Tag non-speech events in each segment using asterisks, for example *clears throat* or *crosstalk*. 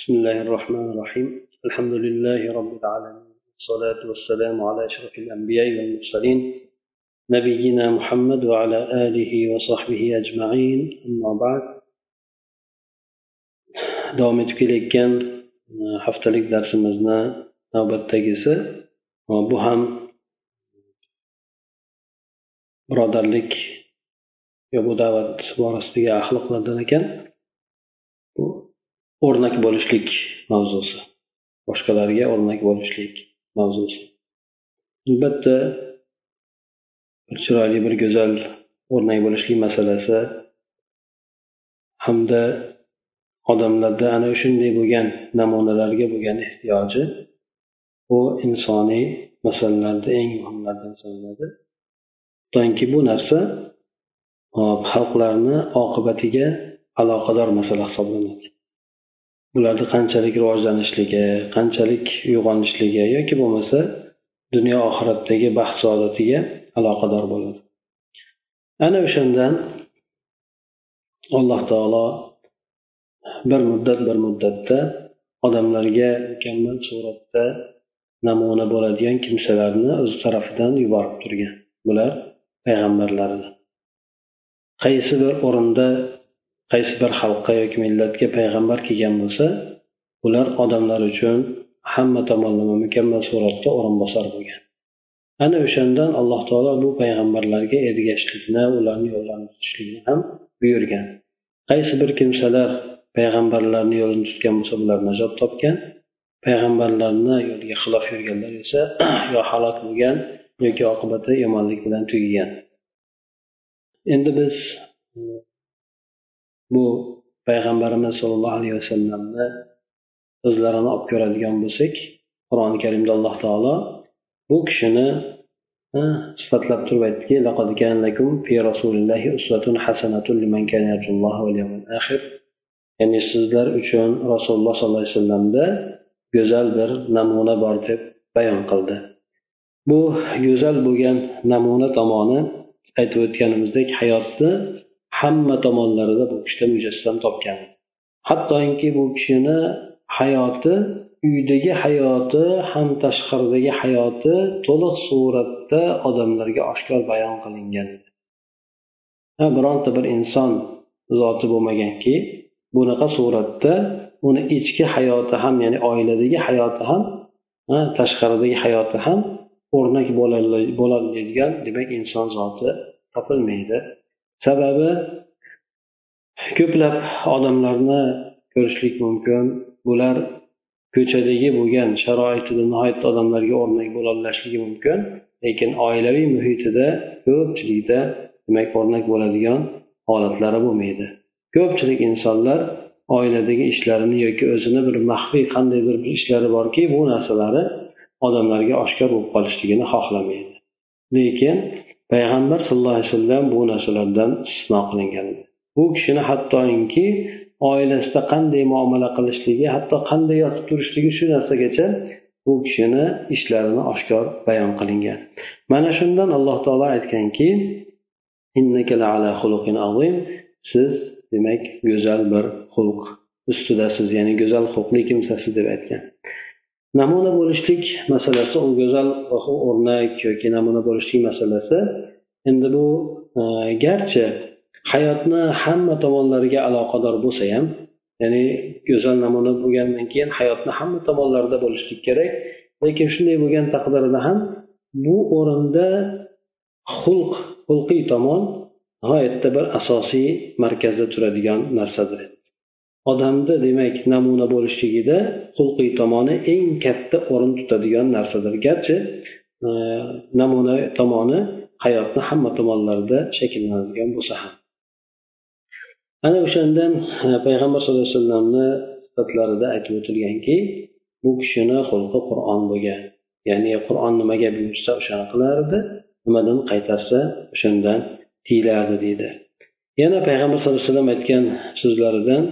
بسم الله الرحمن الرحيم الحمد لله رب العالمين والصلاة والسلام على أشرف الأنبياء والمرسلين نبينا محمد وعلى آله وصحبه أجمعين أما بعد davom etib kelayotgan haftalik darsimizni navbatdagisi bu ham birodarlik yo bu da'vat axloqlardan ekan bu o'rnak bo'lishlik mavzusi. Boshqalarga o'rnak bo'lishlik mavzusi. Albatta bir chiroyli bir go'zal o'rnak bo'lishlik masalasi hamda odamlarda ana shunday bo'lgan namunalarga bo'lgan ehtiyoji bu insoniy masalalarda eng muhimlardan sanaladi toki bu narsa xalqlarni oqibatiga aloqador masala hisoblanadi. Ularni qanchalik rivojlanishligi qanchalik uyg'onishligi yoki bo'lmasa dunyo oxiratdagi baxt saodatiga aloqador bo'ladi. Ana o'shandan alloh taolo bir muddat bir muddatda odamlarga mukammal suratda namuna bo'ladigan kimsalarni o'zi tarafidan yuborib turgan. Bular payg'ambarlarni qaysi bir o'rinda qaysi bir xalqqa yoki millatga payg'ambar kelgan bo'lsa ular odamlar uchun hamma tomonlama mukammal suratda o'rinbosar bo'lgan. Ana o'shandan alloh taolo bu payg'ambarlarga ergashishlikni ularni yo'llarini tutishlikni ham buyurgan. Qaysi bir kimsalar payg'ambarlarni yo'lini tutgan bo'lsa bular najot topgan. Payg'ambarlarni yo'liga xilof yurganlar esa *clears throat* yo halok bo'lgan yoki oqibati yomonlik bilan tugagan. Endi biz bu payg'ambarimiz sollallohu alayhi vasallamni o'zlarini olib ko'radigan bo'lsak qur'oni karimda alloh taolo bu kishini sifatlab turib aytdiki ya'ni sizlar uchun rasululloh sollallohu alayhi vasallamda go'zal bir namuna bor deb bayon qildi. Bu go'zal bo'lgan namuna tomoni aytib o'tganimizdek hayotni hamma tomonlarida bu kishida mujassam topgan. Hattoki bu kishini hayoti uydagi hayoti ham tashqaridagi hayoti to'liq suratda odamlarga oshkor bayon qilingan. Bironta bir inson zoti bo'lmaganki bunaqa suratda uni ichki hayoti ham ya'ni oiladagi hayoti ham tashqaridagi hayoti ham o'rnak bo'ladigan demak inson zoti topilmaydi. Sababi ko'plab odamlarni ko'rishlik mumkin. Bular ko'chadagi bo'lgan sharoitida nihoyatda odamlarga o'rnak bo'lolashligi mumkin. Lekin oilaviy muhitida ko'pchilikda demak o'rnak bo'ladigan holatlari bo'lmaydi. Ko'pchilik insonlar oiladagi ishlarini yoki o'zini bir maxfiy qandaydir bir ishlari borki bu narsalari odamlarga oshkor bo'lib qolishligini xohlamaydi. Lekin payg'ambar sallallohu alayhi vasallam bu narsalardan istisno qilingan bu kishini hattoki oilasida qanday muomala qilishligi hatto qanday yotib turishligi shu narsagacha bu kishini ishlarini oshkor bayon qilingan. Mana shundan alloh taolo aytganki siz demak go'zal bir xulq ustidasiz ya'ni go'zal xulqli kimsasiz deb aytgan. Namuna bo'lishlik masalasi u go'zal o'rnak yoki namuna bo'lishlik masalasi. Endi bu e, garchi hayotni hamma tomonlariga aloqador bo'lsa ham ya'ni go'zal namuna bo'lgandan keyin hayotni hamma tomonlarida bo'lishlik kerak. Lekin shunday bo'lgan taqdirda ham bu o'rinda xulq xulqiy tomon nihoyatda bir asosiy markazda turadigan narsadir odamda demak namuna bo'lishligida xulqiy tomoni eng katta o'rin tutadigan narsadir. Garchi e, namuna tomoni hayotni hamma tomonlarida shakllanadigan bo'lsa ham. Ana o'shandan e, payg'ambar sallallohu alayhi vasallamni sifatlarida aytib o'tilganki bu kishini xulqi qur'on bo'lgan. Ya'ni qur'on nimaga buyursa o'shani qilardi nimadan qaytarsa o'shandan tiyilardi deydi. Yana payg'ambar sallallohu alayhi vasallam aytgan so'zlaridan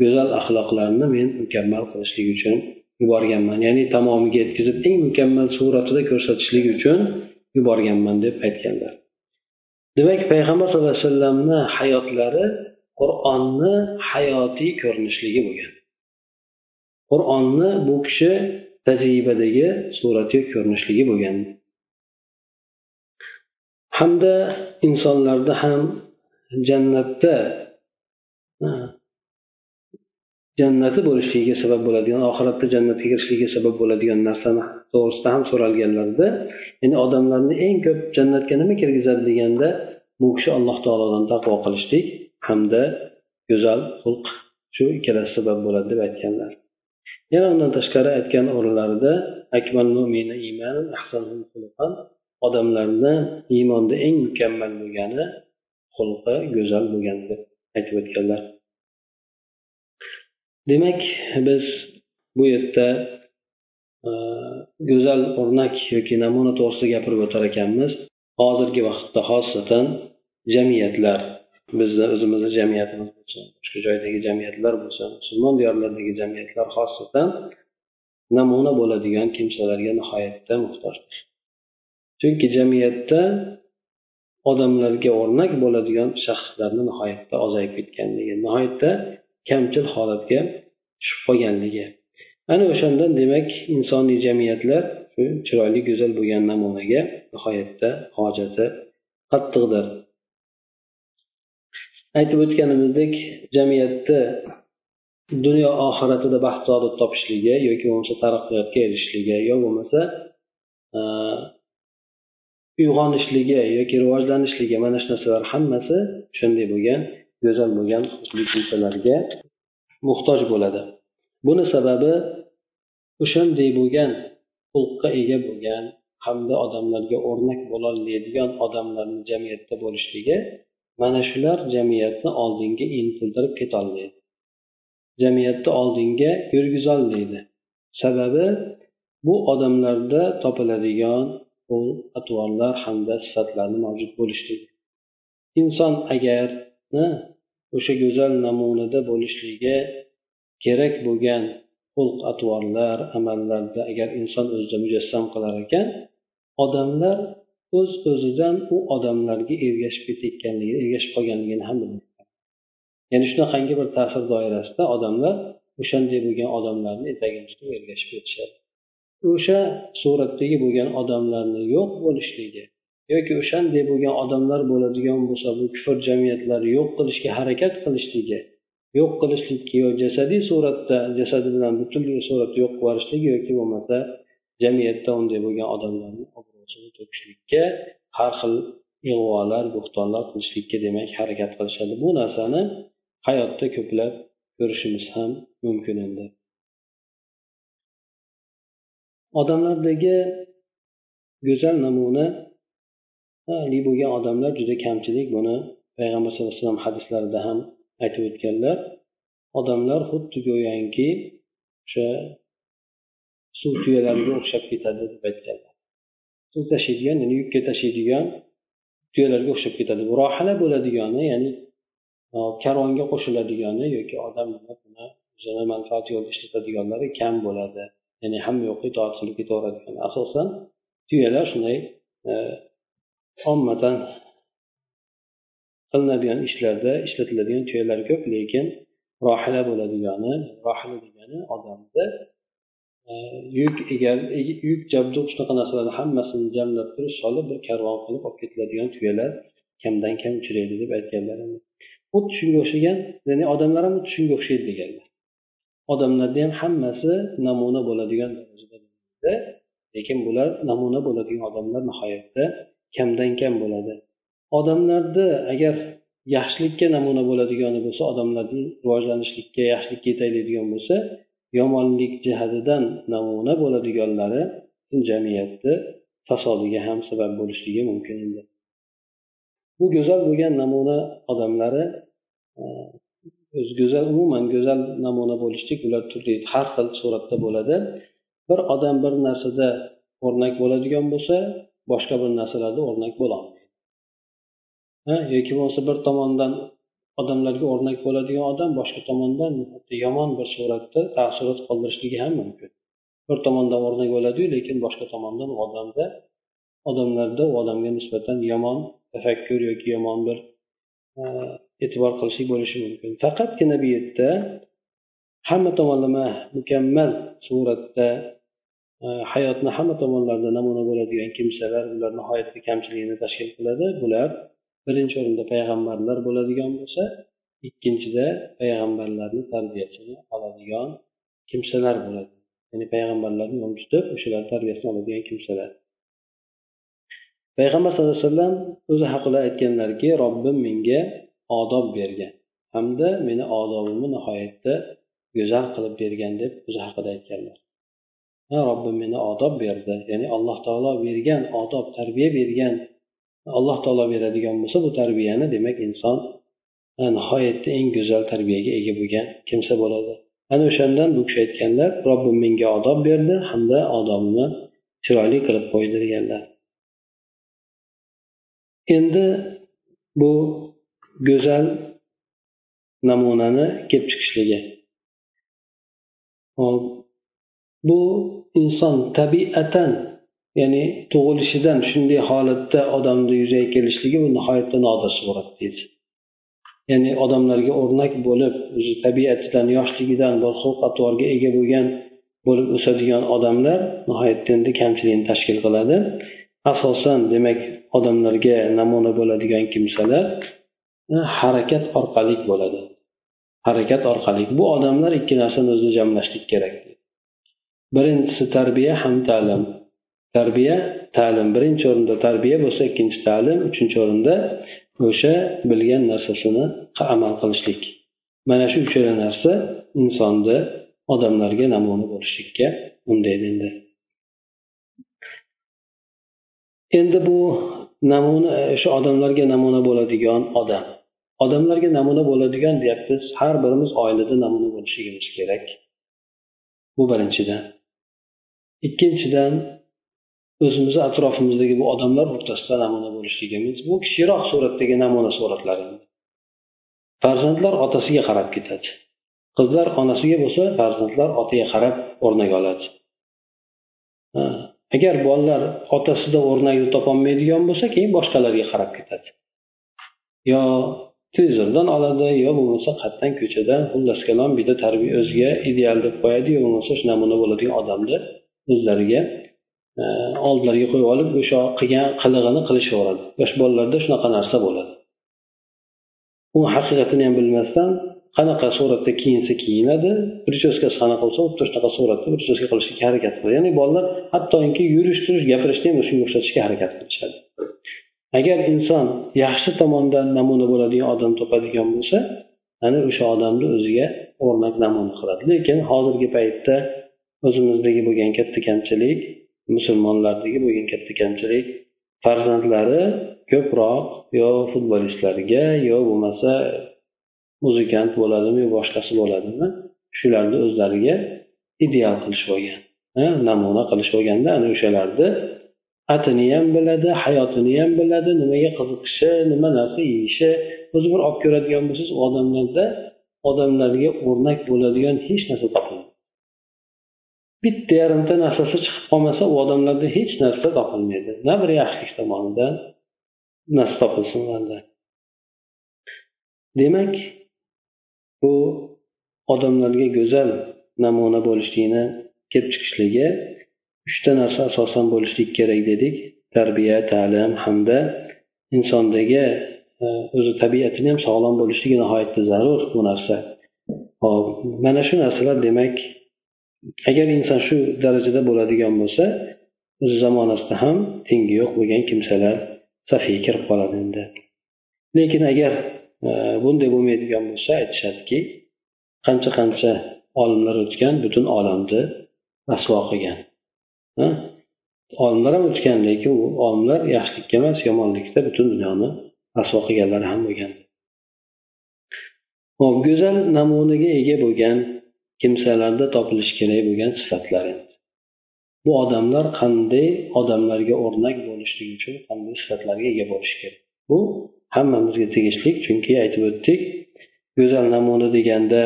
go'zal axloqlarni men mukammal qilishlik uchun yuborganman ya'ni tamomiga yetkazib eng mukammal suratida ko'rsatishlik uchun yuborganman deb aytganlar. Demak payg'ambar sallallohu alayhi vasallamni hayotlari qur'onni hayotiy ko'rinishligi bo'lgan qur'onni bu kishi tajribadagi surati ko'rinishligi bo'lgan hamda insonlarda ham jannatda jannati bo'lishligiga sabab bo'ladigan oxiratda jannatga kirishligiga sabab bo'ladigan narsani to'g'risida ham so'ralganlarida ya'ni odamlarni eng ko'p jannatga nima kirgizadi deganda bu kishi alloh taolodan taqvo qilishlik hamda go'zal xulq shu ikkalasi sabab bo'ladi deb aytganlar. Yana undan tashqari aytgan o'rinlarida odamlarni iymonda eng mukammal bo'lgani xulqi go'zal bo'lgan deb aytib o'tganlar. Demak biz bu yerda e, go'zal o'rnak yoki namuna to'g'risida gapirib o'tar ekanmiz. Hozirgi vaqtda xosatan jamiyatlar bizni o'zimizni jamiyatimiz bo'lsin boshqa joydagi jamiyatlar bo'lsin musulmon diyorlaridagi jamiyatlar xosatan namuna bo'ladigan kimsalarga nihoyatda muhtojdir. Chunki jamiyatda odamlarga o'rnak bo'ladigan shaxslarni nihoyatda ozayib ketganligi nihoyatda kamchil holatga tushib qolganligi. Ana o'shandan demak insoniy jamiyatlar shu chiroyli go'zal bo'lgan namunaga nihoyatda hojati qattiqdir. Aytib o'tganimizdek jamiyatda dunyo oxiratida baxt saodat topishligi yoki bo'lmasa taraqqiyotga erishishligi yo bo'lmasa uyg'onishligi yoki rivojlanishligi mana shu narsalar hammasi shunday bo'lgan go'zal bo'lgan narsalarga muhtoj bo'ladi. Buni sababi o'shanday bo'lgan xulqqa ega bo'lgan hamda odamlarga o'rnak bo'lolmaydigan odamlarni jamiyatda bo'lishligi mana shular jamiyatni oldinga intiltirib ketolmaydi. Jamiyatni oldinga yurgizolmaydi. Sababi bu odamlarda topiladigan xulq atvorlar hamda sifatlarni mavjud bo'lishligi inson agar o'sha go'zal namunada bo'lishligi kerak bo'lgan xulq atvorlar amallarda agar inson o'zida mujassam qilar ekan odamlar o'z öz o'zidan u odamlarga ergashib ketayotganligini ergashib qolganligini ham biladi. Ya'ni shunaqangi bir ta'sir doirasida odamlar o'shanday bo'lgan odamlarni etagini tutib ergashib ketishadi. O'sha suratdagi bo'lgan odamlarni yo'q bo'lishligi yoki o'shanday bo'lgan odamlar bo'ladigan bo'lsa bu kufr jamiyatlari yo'q qilishga harakat qilishligi yo'q qilishlikka yo jasadiy suratda jasadi bilan butunlay suratda yo'q qilib yuborishligi yoki bo'lmasa jamiyatda unday bo'lgan odamlarni obro'sini to'kishlikka har xil ig'volar bo'xtonlar qilishlikka demak harakat qilishadi. Bu narsani hayotda ko'plab ko'rishimiz ham mumkin endi odamlardagi go'zal namuna bo'lgan odamlar juda kamchilik buni payg'ambar sallallohu alayhi vasallam hadislarida ham aytib o'tganlar. Odamlar xuddi go'yoki o'sha suv tuyalariga o'xshab ketadi deb aytganlar. Suv tashiydigan ya'ni yukka tashiydigan tuyalarga o'xshab ketadi. Bu rohala bo'ladigani ya'ni karvonga qo'shiladigani yoki odam o'zini manfaati yo'lida ishlatadiganlari kam bo'ladi. Ya'ni hamma yoqqa itoat qilib ketaveradigan asosan tuyalar shunday e, ommadan qilinadigan ishlarda ishlatiladigan tuyalar ko'p lekin rohila bo'ladigani rohila degani odamni e, yuk egar yuk jabdu shunaqa narsalarni hammasini jamlab turib solib bir karvon qilib olib ketiladigan tuyalar kamdan kam uchraydi deb aytganlar xuddi shunga o'xshagan ya'ni odamlar ham xuddi shunga o'xshaydi deganlar. Odamlarni ham hammasi namuna bo'ladigan darajada lekin bular namuna bo'ladigan odamlar nihoyatda kamdan kam bo'ladi. Odamlarni agar yaxshilikka namuna bo'ladigani bo'lsa odamlarni rivojlanishlikka yaxshilikka yetaklaydigan bo'lsa yomonlik jihatidan namuna bo'ladiganlari jamiyatni fasodiga ham sabab bo'lishligi mumkin bu go'zal bo'lgan namuna odamlari o'zi go'zal umuman go'zal namuna bo'lishlik ular turli har xil suratda bo'ladi. Bir odam bir narsada o'rnak bo'ladigan bo'lsa boshqa bir narsalarda o'rnak bo'lolmaydi yoki bo'lmasa bir tomondan odamlarga o'rnak bo'ladigan odam boshqa tomondan yomon bir suratda taassurot qoldirishligi ham mumkin. Bir tomondan o'rnak bo'ladiyu lekin boshqa tomondan u odamda odamlarda u odamga nisbatan yomon tafakkur yoki yomon bir e'tibor qilishlik bo'lishi mumkin. Faqatgina bu yerda hamma tomonlama mukammal suratda e, hayotni hamma tomonlarida namuna bo'ladigan kimsalar ular nihoyatda kamchiligini tashkil qiladi. Bular birinchi o'rinda payg'ambarlar bo'ladigan bo'lsa ikkinchida payg'ambarlarni tarbiyasini oladigan kimsalar bo'ladi. Ya'ni payg'ambarlarni yo'l tutib o'shalarni tarbiyasini oladigan kimsalar. Payg'ambar sallallohu alayhi vasallam o'zi haqida aytganlarki robbim menga odob bergan hamda meni odobimni nihoyatda go'zal qilib bergan deb o'zi haqida aytganlar. Robbim meni odob berdi ya'ni alloh taolo bergan odob tarbiya bergan alloh taolo beradigan bo'lsa bu tarbiyani demak inson nihoyatda eng go'zal tarbiyaga ega bo'lgan kimsa bo'ladi. Ana o'shandan bu kishi aytganlar robbim menga odob berdi hamda odobimni chiroyli qilib qo'ydi deganlar. Endi bu go'zal namunani kelib chiqishligi. Bu inson tabiatan ya'ni tug'ilishidan shunday holatda odamni yuzaga kelishligi bu nihoyatda nodir surat deydi. Ya'ni odamlarga o'rnak bo'lib o'zi tabiatidan yoshligidan bir xulq atvorga ega bo'lgan bo'lib o'sadigan odamlar nihoyatda endi kamchilikni tashkil qiladi. Asosan demak odamlarga namuna bo'ladigan kimsalar harakat orqali bo'ladi. Harakat orqali. Bu odamlar ikki narsani o'zida jamlashlik kerak. Birinchisi tarbiya ham ta'lim. Tarbiya ta'lim. Birinchi o'rinda tarbiya bo'lsa ikkinchi ta'lim. Uchinchi o'rinda o'sha bilgan narsasini amal qilishlik. Mana shu uchala narsa insonni odamlarga namuna bo'lishlikka undaydi endi endi bu namuna shu odamlarga namuna bo'ladigan odam. Odamlarga namuna bo'ladigan deyapmiz. Har birimiz oilada namuna bo'lishligimiz kerak. Bu birinchidan. Ikkinchidan o'zimizni atrofimizdagi bu odamlar o'rtasida namuna bo'lishligimiz bu kichikroq suratdagi namuna suratlar farzandlar otasiga qarab ketadi. Qizlar onasiga bo'lsa farzandlar otaga qarab o'rnak oladi. Agar bolalar otasida o'rnakni topolmaydigan bo'lsa keyin boshqalarga qarab ketadi. Yo televizordan oladi yo bo'lmasa qayerdan ko'chadan xullas kalom bitta tarbiya o'ziga ideal deb qo'yadi yo bo'lmasa shu namuna bo'ladigan odamni o'zlariga e, oldilariga qo'yib olib o'sha qilgan qilig'ini qilishaveradi. Yosh bolalarda shunaqa narsa bo'ladi. U haqiqatini ham bilmasdan qanaqa suratda kiyinsa kiyinadi prichoskasi qanaqa bo'lsa xuddi shunaqa suratda prichoska qilishga harakat qiladi. Ya'ni bolalar hattoki yurish turish gapirishni ham shunga o'xshatishga harakat qilishadi. Agar inson yaxshi tomondan namuna bo'ladigan odam topadigan bo'lsa ana o'sha odamni o'ziga o'rnak namuna qiladi. Lekin hozirgi paytda o'zimizdagi bo'lgan katta kamchilik musulmonlardagi bo'lgan katta kamchilik farzandlari ko'proq yo futbolistlarga yo bo'lmasa muzikant bo'ladimi yo boshqasi bo'ladimi shularni o'zlariga ideal qilishib olgan namuna qilishib olganda ana o'shalarni atini ham biladi hayotini ham biladi nimaga qiziqishi nima narsa yeyishi. O'zi bir olib ko'radigan bo'lsangiz u odamlarda odamlarga o'rnak bo'ladigan hech narsa topilmaydi. Bitta yarimta narsasi chiqib qolmasa u odamlarda hech narsa topilmaydi. Na bir yaxshilik tomonidan narsa topilsin ularda. Demak bu odamlarga go'zal namuna bo'lishlikni kelib chiqishligi uchta narsa asosan bo'lishlik kerak dedik. Tarbiya ta'lim hamda insondagi e, o'zi tabiatini ham sog'lom bo'lishligi nihoyatda zarur bu narsa. Hop mana shu narsalar demak agar inson shu darajada bo'ladigan bo'lsa o'zi zamonasida ham tengi yo'q bo'lgan kimsalar safiga kirib qoladi endi. Lekin agar e, bunday bo'lmaydigan bo'lsa aytishadiki qancha qancha olimlar o'tgan butun olamni rasvo qilgan. Olimlar ham o'tgan lekin u olimlar yaxshilikka emas yomonlikda butun dunyoni rasvo qilganlar ham bo'lgan. Hop go'zal namunaga ega bo'lgan kimsalarda topilishi kerak bo'lgan sifatlar bu odamlar qanday odamlarga o'rnak bo'lishligi uchun qanday sifatlarga ega bo'lishi kerak? Bu hammamizga tegishli chunki aytib o'tdik go'zal namuna deganda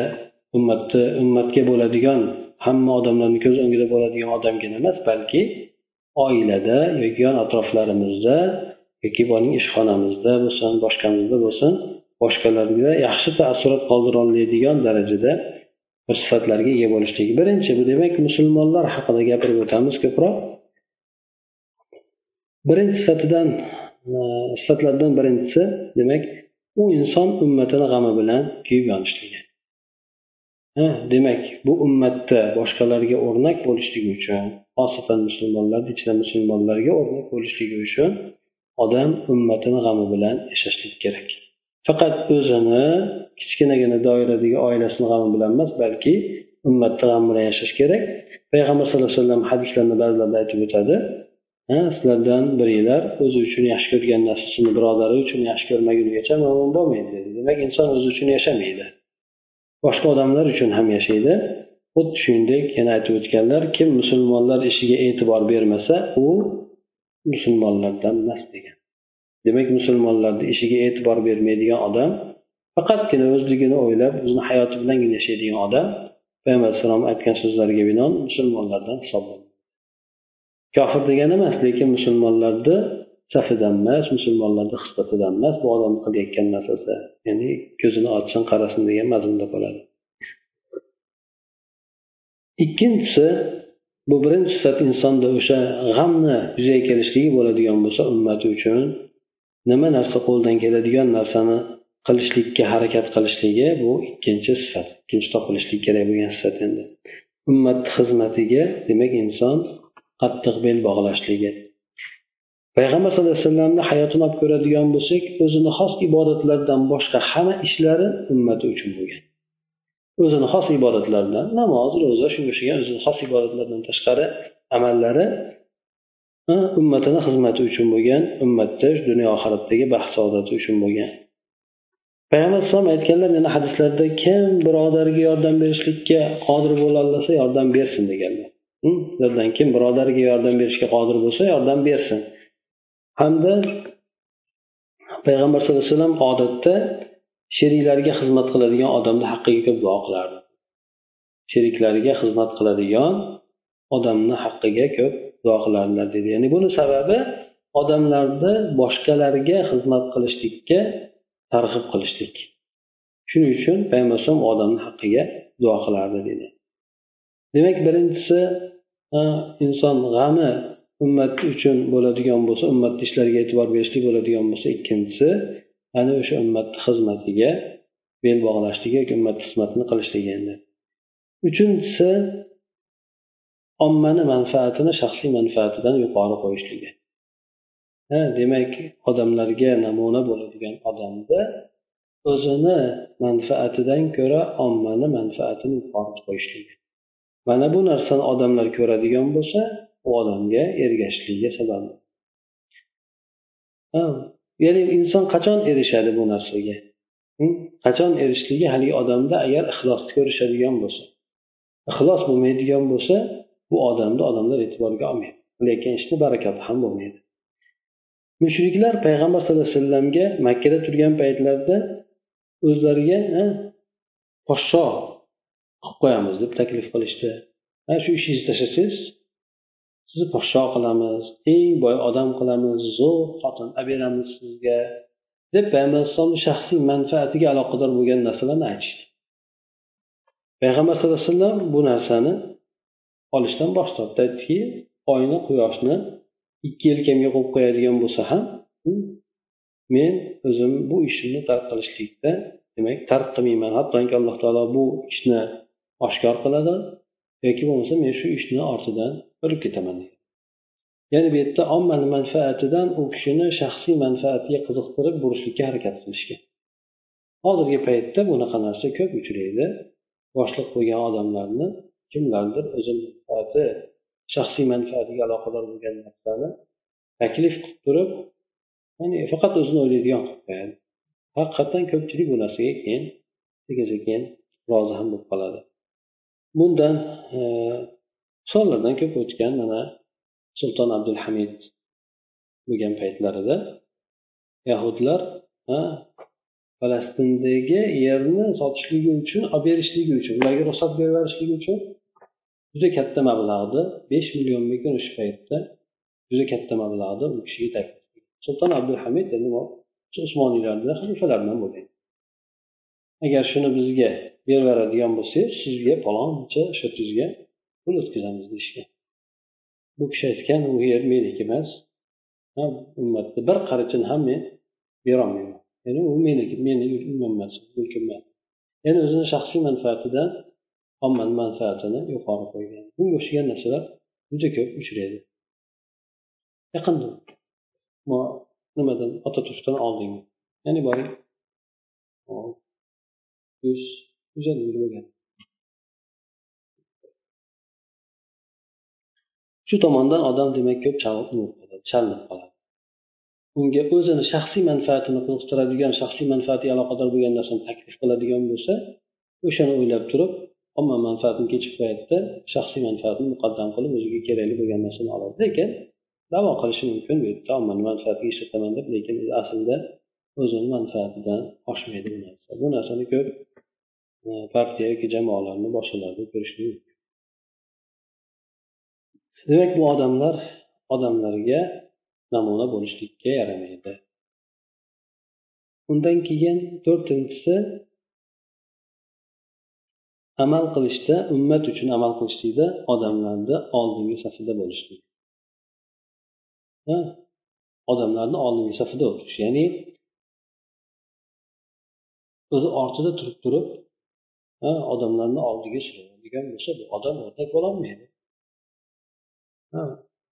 ummatni ummatga bo'ladigan hamma odamlarni ko'z o'ngida bo'ladigan odamgina emas balki oilada yoki yon atroflarimizda yoki boring ishxonamizda bo'lsin boshqamizda bo'lsin boshqalarga yaxshi taassurot qoldira oladigan darajada bir sifatlarga ega bo'lishlik. Birinchi bu demak musulmonlar haqida gapirib o'tamiz ko'proq. Birinchi sifatidan sifatlardan birinchisi demak u inson ummatini g'ami bilan kuyib yonishligi demak bu ummatda boshqalarga o'rnak bo'lishligi uchun xosatan musulmonlarni ichida musulmonlarga o'rnak bo'lishligi uchun odam ummatini g'ami bilan yashashlik kerak. Faqat o'zini kichkinagina doiradagi oilasini g'ami bilan emas balki ummatni g'ami bilan yashash kerak. Payg'ambar sallallohu alayhi vasallam hadislarni ba'zilarida aytib o'tadi. Sizlardan biringlar o'zi uchun yaxshi ko'rgan narsasini birodari uchun yaxshi ko'rmagunigacha mo'min bo'lmaydi dedi. Demak inson o'zi uchun yashamaydi. Boshqa odamlar uchun ham yashaydi. Xuddi shuningdek yana aytib o'tganlar kim musulmonlar ishiga e'tibor bermasa u musulmonlardan emas degan. Demak musulmonlarni ishiga e'tibor bermaydigan odam faqatgina o'zligini o'ylab o'zini hayoti bilangina yashaydigan odam payg'ambar alayhissalom aytgan so'zlariga binoan musulmonlardan hisoblanadi. Kofir degani emas lekin musulmonlarni safidan emas musulmonlarni xislatidan emas bu odam qilayotgan narsasi ya'ni ko'zini ochsin qarasin degan mazmunda bo'ladi ikkinchisi bu birinchi sifat insonda o'sha g'amni yuzaga kelishligi bo'ladigan bo'lsa ummati uchun nima narsa qo'ldan keladigan narsani qilishlikka harakat qilishligi bu ikkinchi sifat ikkinchi topilishligi kerak bo'lgan sifat endi. Ummat xizmatiga demak inson qattiq bel bog'lashligi payg'ambar sallallohu alayhi vasallamni hayotini olib ko'radigan bo'lsak o'zini xos ibodatlaridan boshqa hamma ishlari ummati uchun bo'lgan. O'zini xos ibodatlaridan namoz ro'za shunga o'xshagan o'zini xos ibodatlaridan tashqari amallari ummatini xizmati uchun bo'lgan ummatda dunyo oxiratdagi baxt saodati uchun bo'lgan. Payg'ambar alayhisalom aytganlar yana hadislarda kim birodariga yordam berishlikka qodir bo'lolmasa yordam bersin deganlar. Sizlardan kim birodariga yordam berishga qodir bo'lsa yordam bersin. Hamda payg'ambar sallallohu alayhi vasallam odatda sheriklariga xizmat qiladigan odamni haqqiga ko'p duo qilardi. Sheriklariga xizmat qiladigan odamni haqqiga ko'p duo qilardilar dedi. Ya'ni buni sababi odamlarni boshqalarga xizmat qilishlikka targ'ib qilishlik. Shuning uchun payg'ambar alayhisalom odamni haqqiga duo qilardi dedi. Demak birinchisi e, inson g'ami ummat uchun bo'ladigan bo'lsa ummatni ishlariga e'tibor berishlik bo'ladigan bo'lsa ikkinchisi ana o'sha ummatni xizmatiga bel bog'lashligi yoki ummatni xizmatini qilishligi endi. Uchinchisi ommani manfaatini shaxsiy manfaatidan yuqori qo'yishligi ha demak odamlarga namuna bo'ladigan odamda o'zini manfaatidan ko'ra ommani manfaatini yuqori qo'yishligi mana bu narsani odamlar ko'radigan bo'lsa u odamga ergashishligiga sabab. Ya'ni inson qachon erishadi bu narsaga? Qachon erishishligi haligi odamda agar ixlosni ko'rishadigan bo'lsa ixlos bo'lmaydigan bo'lsa bu odamni odamlar e'tiborga olmaydi. Qilayotgan ishni barakati ham bo'lmaydi. Mushriklar payg'ambar sallallohu alayhi vasallamga makkada turgan paytlarida o'zlariga podsho qilib qo'yamiz deb taklif qilishdi. Shu ishingizni tashlasangiz sizni fohsho qilamiz eng boy odam qilamiz zo'r xotin olib beramiz sizga deb payg'ambar alayhissalomni shaxsiy manfaatiga aloqador bo'lgan narsalarni aytishdi. Payg'ambar sallallohu alayhi vasallam bu narsani olishdan bosh tortdi. Aytdiki oyni quyoshni ikki yelkamga qo'yib qo'yadigan bo'lsa ham men o'zim bu ishimni tark qilishlikda demak tark qilmayman. Hattoki alloh taolo bu ishni oshkor qiladi yoki bo'lmasa men shu ishni ortidan o'lib ketaman ya'ni bu yerda ommani manfaatidan u kishini shaxsiy manfaatiga qiziqtirib burishlikka harakat qilishgan hozirgi paytda bunaqa narsa ko'p uchraydi. Boshliq bo'lgan odamlarni kimlardir o'zi manfaati shaxsiy manfaatiga aloqador bo'lgan narsani taklif qilib turib ya'ni faqat o'zini o'ylaydigan qilib qo'yadi. Haqiqatdan ko'pchilik bu narsaga keyin sekin sekin rozi ham bo'lib qoladi. Bundan e, misollardan ko'p o'tgan mana sulton abdulhamid bo'lgan paytlarida yahudlar falastindagi yerni sotishligi uchun olib berishligi uchun ularga ruxsat berib yuborishligi uchun juda katta mablag'ni besh millionmikin o'sha paytda juda katta mablag'ni u kishiga taklif sulton abdulhamid endi usmoniylarni xalifalardan bo'lgan. Agar shuni bizga beraveradigan bo'lsangiz sizga paloncha shotizga pul o'tkazamiz deyishgan bu kishi aytgan u yer meniki emas. Ummatni bir qarichini ham men berolmayman. Ya'ni u meniki meni emas mulkim emas. Ya'ni o'zini shaxsiy manfaatidan ommani manfaatini yuqori qo'ygan. Bunga o'xshagan narsalar juda ko'p uchraydi. Yaqinda nimadan otaturkdan oldingi ya'ni boring yuz yuz ellik yil bo'lgan. Shu tomondan odam demak ko'p chalinib qoladi. Unga o'zini shaxsiy manfaatini qiziqtiradigan shaxsiy manfaatiga aloqador bo'lgan narsani taklif qiladigan bo'lsa o'shani o'ylab turib omma manfaatini kechib qo'yadida shaxsiy manfaatini muqaddam qilib o'ziga kerakli bo'lgan narsani oladi. Lekin davo qilishi mumkin bu yerda ommani manfaatiga ishlataman deb lekin aslida o'zini manfaatidan oshmaydi bu narsa. Bu narsani ko'p e, partiya yoki jamoalarni boshqalarda ko'rish mumkin. Demak bu odamlar odamlarga namuna bo'lishlikka yaramaydi. Undan keyin to'rtinchisi amal qilishda ummat uchun amal qilishlikda odamlarni oldingi safida bo'lishlik. Odamlarni oldingi safida o'tish ya'ni o'zi ortida turib turib odamlarni oldiga suradigan bo'lsa bu odam o'rnak bo'lolmaydi.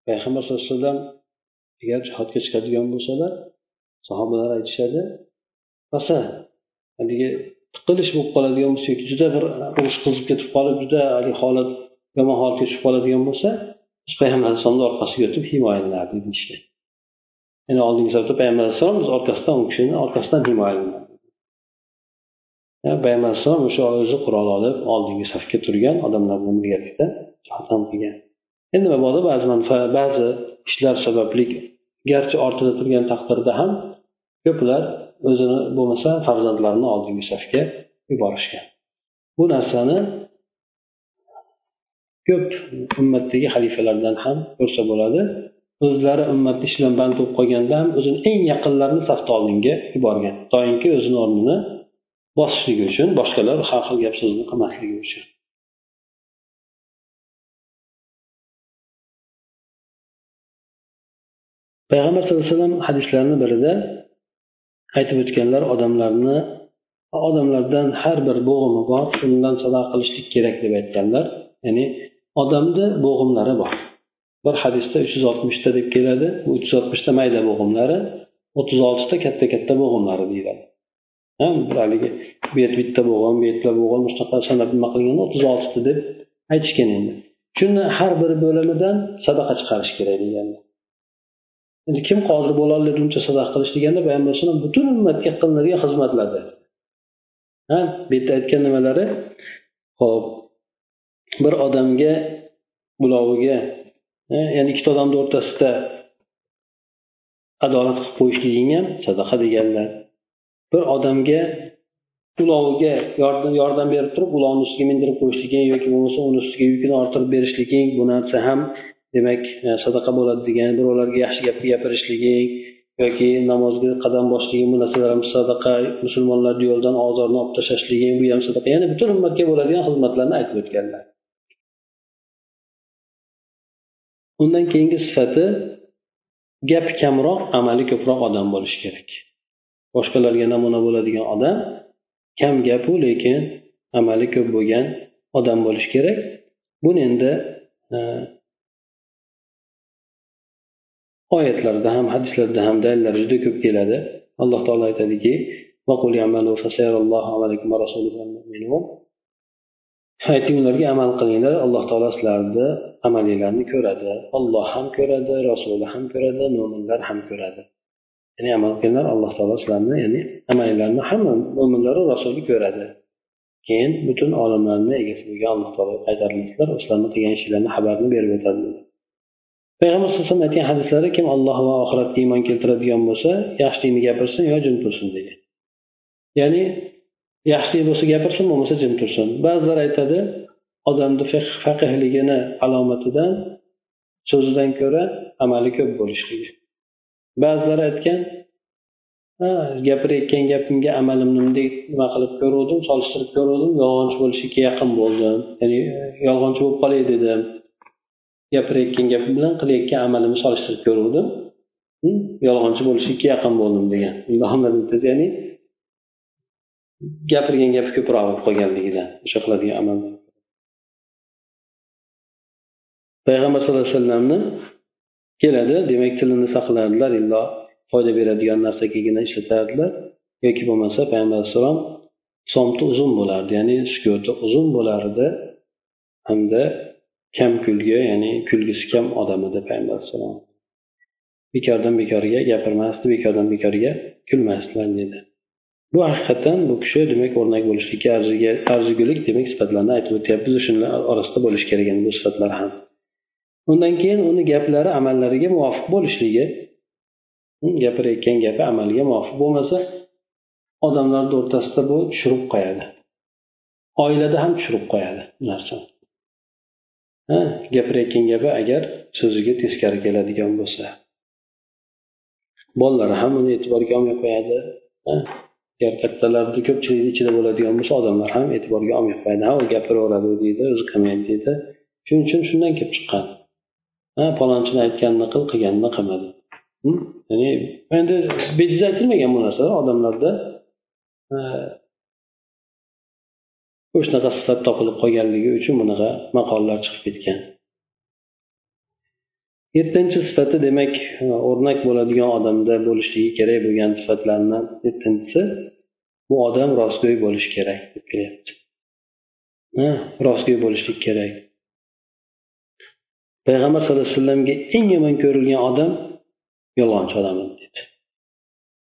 Payg'ambar sallallohu alayhi vasallam agar jihodga chiqadigan bo'lsalar sahobalar aytishadi rosa haligi tiqilish bo'lib qoladigan bo'lsa yoki juda bir urush qizib ketib qolib juda haligi holat yomon holatga tushib qoladigan bo'lsa biz payg'ambar alayhisalomni orqasiga o'tib himoyalanardik deyishgan ya'ni oldingi safda payg'ambar alayhissalom biz orqasidan u kishini orqasidan himoyalanardik payg'ambar alayhissalom o'sha o'zi qurol olib oldingi safga turgan odamlar bilan birgalikda jihod qilgan. Endi mabodo ba'zi ba'zi ishlar sababli garchi ortida turgan taqdirda ham ko'plar o'zini bo'lmasa farzandlarini oldingi safga yuborishgan. Bu narsani ko'p ummatdagi xalifalardan ham ko'rsa bo'ladi. O'zlari ummatni ishi bilan band bo'lib qolganda ham o'zini eng yaqinlarini safni oldinga yuborgan. Doimki o'zini o'rnini bosishligi uchun boshqalar har xil gap so'zni qilmasligi uchun. Payg'ambar sallallohu alayhi vasallam hadislarini birida aytib o'tganlar odamlarni odamlardan har bir bo'g'imi bor shundan sadaqa qilishlik kerak deb aytganlar. Ya'ni odamni bo'g'imlari bor. Bir hadisda uch yuz oltmishta deb keladi bu uch yuz oltmishta mayda bo'g'imlari o'ttiz oltita katta katta bo'g'imlari deyiladi. Haligi bu yer bitta bo'g'im bu yerda bo'g'im shunaqa sanab nima qilganda o'ttiz oltita deb aytishgan endi. Shuni har bir bo'limidan sadaqa chiqarish kerak deganlar endi kim qodir bo'loladi uncha sadaqa qilish deganda payg'ambar alayhisalom butun ummatga qilinadigan xizmatlarda ha bu yerda aytgan nimalari? Ho'p bir odamga buloviga ya'ni ikkita odamni o'rtasida adolat qilib qo'yishliging ham sadaqa deganlar. Bir odamga uloviga yordam yordam berib turib ulovni ustiga mindirib qo'yishliging yoki bo'lmasa uni ustiga yukini orttirib berishliging bu narsa ham demak e, sadaqa bo'ladi degan birovlarga yaxshi gap gapirishliging yoki namozga qadam bosishliging bu narsalar ham sadaqa musulmonlarni yo'ldan ozorni olib tashlashliging bu ham sadaqa. Ya'ni butun ummatga bo'ladigan xizmatlarni aytib o'tganlar. Undan keyingi sifati gapi kamroq amali ko'proq odam bo'lishi kerak. Boshqalarga namuna bo'ladigan odam kam gapu lekin amali ko'p bo'lgan odam bo'lishi kerak. Buni endi e, oyatlarda ham hadislarda ham dalillar juda ko'p keladi. Alloh taolo aytadiki ayting ularga amal qilinglar alloh taolo sizlarni amalinglarni ko'radi. Olloh ham ko'radi rasuli ham ko'radi mo'minlar ham ko'radi. Ya'ni amal qilinglar alloh taolo sizlarni ya'ni amalinglarni hamma mo'minlaru rasuli ko'radi. Keyin butun olamlarni egasi bo'lgan alloh taolo qaytarilmaslar o'zlarini qilgan ishlarini xabarini berib o'tadi payg'ambar alayhi vasallam aytgan hadislari kim alloh va oxiratga iymon keltiradigan bo'lsa yaxshilikni gapirsin yo jim tursin degan. Ya'ni yaxshilik bo'lsa gapirsin bo'lmasa jim tursin. Ba'zilar aytadi odamni faqihligini alomatidan so'zidan ko'ra amali ko'p bo'lishligi. Ba'zilar aytgan ha gapirayotgan gapimga amalimni bunday nima qilib ko'ruvdim solishtirib ko'ruvdim yolg'onchi bo'lishlikka yaqin bo'ldim. Ya'ni yolg'onchi bo'lib qolay dedim. Gapirayotgan gapi bilan qilayotgan amalimni solishtirib ko'ruvdim. Yolg'onchi bo'lishlikka yaqin bo'ldim degan. Ya'ni gapirgan gapi ko'proq bo'lib qolganligidan o'sha qiladigan amal. Payg'ambar sallallohu alayhi vasallamni keladi demak tilini saqlardilar illo foyda beradigan narsagagina ishlatardilar. Yoki bo'lmasa payg'ambar alayhissalom somti uzun bo'lardi ya'ni sukuti uzun bo'lardi hamda kam kulgi ya'ni kulgisi kam odam edi payg'ambar alayhissalom bekordan bekorga gapirmasdi bekordan bekorga kulmasdilar dedi. Bu haqiqatdan bu kishi demak o'rnak bo'lishlikka arzigulik demak sifatlarni aytib o'tyapmiz. Shular orasida bo'lishi kerak bu sifatlar ham. Undan keyin uni gaplari amallariga muvofiq bo'lishligi gapirayotgan gapi amalga muvofiq bo'lmasa odamlarni o'rtasida bu tushirib qo'yadi. Oilada ham tushirib qo'yadi bu narsani. Gapirayotgan gapi agar so'ziga teskari keladigan bo'lsa. Bolalari ham uni e'tiborga olmay qo'yadi. Agar kattalarni ko'pchilikni ichida bo'ladigan bo'lsa odamlar ham e'tiborga olmay qo'yadi. Ha u gapiraveradi deydi o'zi qilmaydi deydi. Shuning uchun shundan kelib chiqqan. Ha palonchini aytganini qil qilganini qilma hm? ya'ni endi bejiz aytilmagan bu narsalar odamlarda. Shunaqa sifat topilib qolganligi uchun bunaqa maqollar chiqib ketgan. Yettinchi sifati demak o'rnak bo'ladigan odamda bo'lishligi kerak bo'lgan sifatlardan yettinchisi bu odam rostgo'y bo'lishi kerak deb kelyapti. Rostgo'y bo'lishlik kerak. Payg'ambar sallallohu alayhi vasallamga eng yomon ko'rilgan odam yolg'onchi odam dedi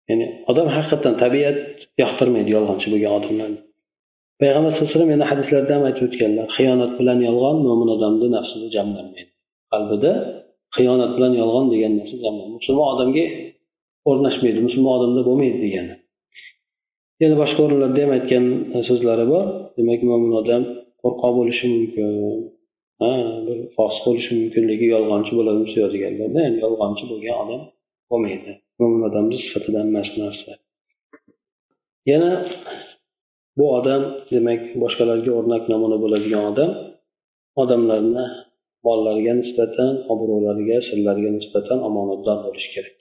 ya'ni odam haqiqatdan tabiat yoqtirmaydi yolg'onchi bo'lgan odamlarni. Payg'ambar sallallohu alayhi vasallam yana hadislarda ham aytib o'tganlar. Xiyonat bilan yolg'on mo'min odamni nafsida jamlanmaydi qalbida xiyonat bilan yolg'on degan narsa jamlanmaydi musulmon odamga o'rnashmaydi musulmon odamda bo'lmaydi degani. Yana boshqa o'rinlarda ham aytgan so'zlari bor. Demak mo'min odam qo'rqoq bo'lishi mumkin ha bir fosiq bo'lishi mumkinligi yolg'onchi bo'ladi deb yozganlarda ya'ni yolg'onchi bo'lgan odam bo'lmaydi. Mo'min odamni sifatidan emas bu narsa. Yana bu odam demak boshqalarga o'rnak namuna bo'ladigan odam. Odamlarni mollariga nisbatan obro'lariga sirlariga nisbatan omonatdor bo'lishi kerak.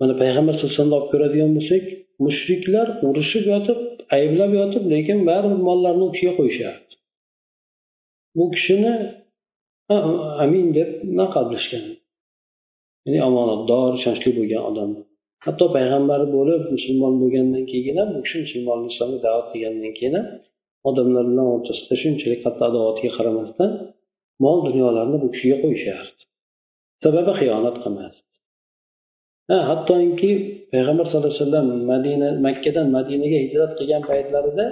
Mana payg'ambar sallallohu alayhi vasallamni olib ko'radigan bo'lsak mushriklar urushib yotib ayblab yotib lekin baribir mollarni u kishiga qo'yishardi. Bu kishini amin deb unaqa ya'ni omonatdor ishonchli bo'lgan odam. Hatto payg'ambar bo'lib musulmon bo'lgandan keyin ham bu kishi musulmonlik islomga da'vat qilgandan keyin ham odamlar bilan o'rtasida shunchalik qattiq adovatga qaramasdan mol dunyolarni bu kishiga qo'yishardi. Sababi xiyonat qilmasdi ha hattoki payg'ambar sallallohu alayhi vasallam madina makkadan madinaga hijrat qilgan paytlarida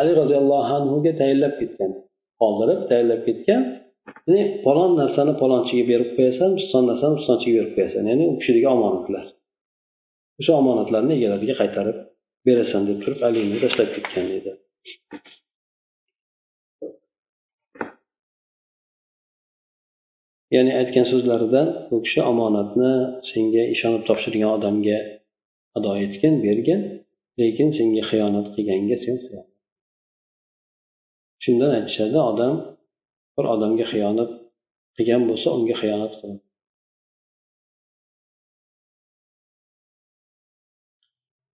ali roziyallohu anhuga tayinlab ketgan qoldirib tayinlab ketgan. Ya'ni falon narsani palonchiga berib qo'yasan piston narsani pistonchiga berib qo'yasan. Ya'ni u kishidagi omonatlar. O'sha omonatlarni egalariga qaytarib berasan deb turib alini tashlab ketgan edi. Ya'ni aytgan so'zlaridan bu kishi omonatni senga ishonib topshirgan odamga ado etgin bergin lekin senga xiyonat qilganga sen shundan aytishadi odam bir odamga xiyonat qilgan bo'lsa unga xiyonat qiladi.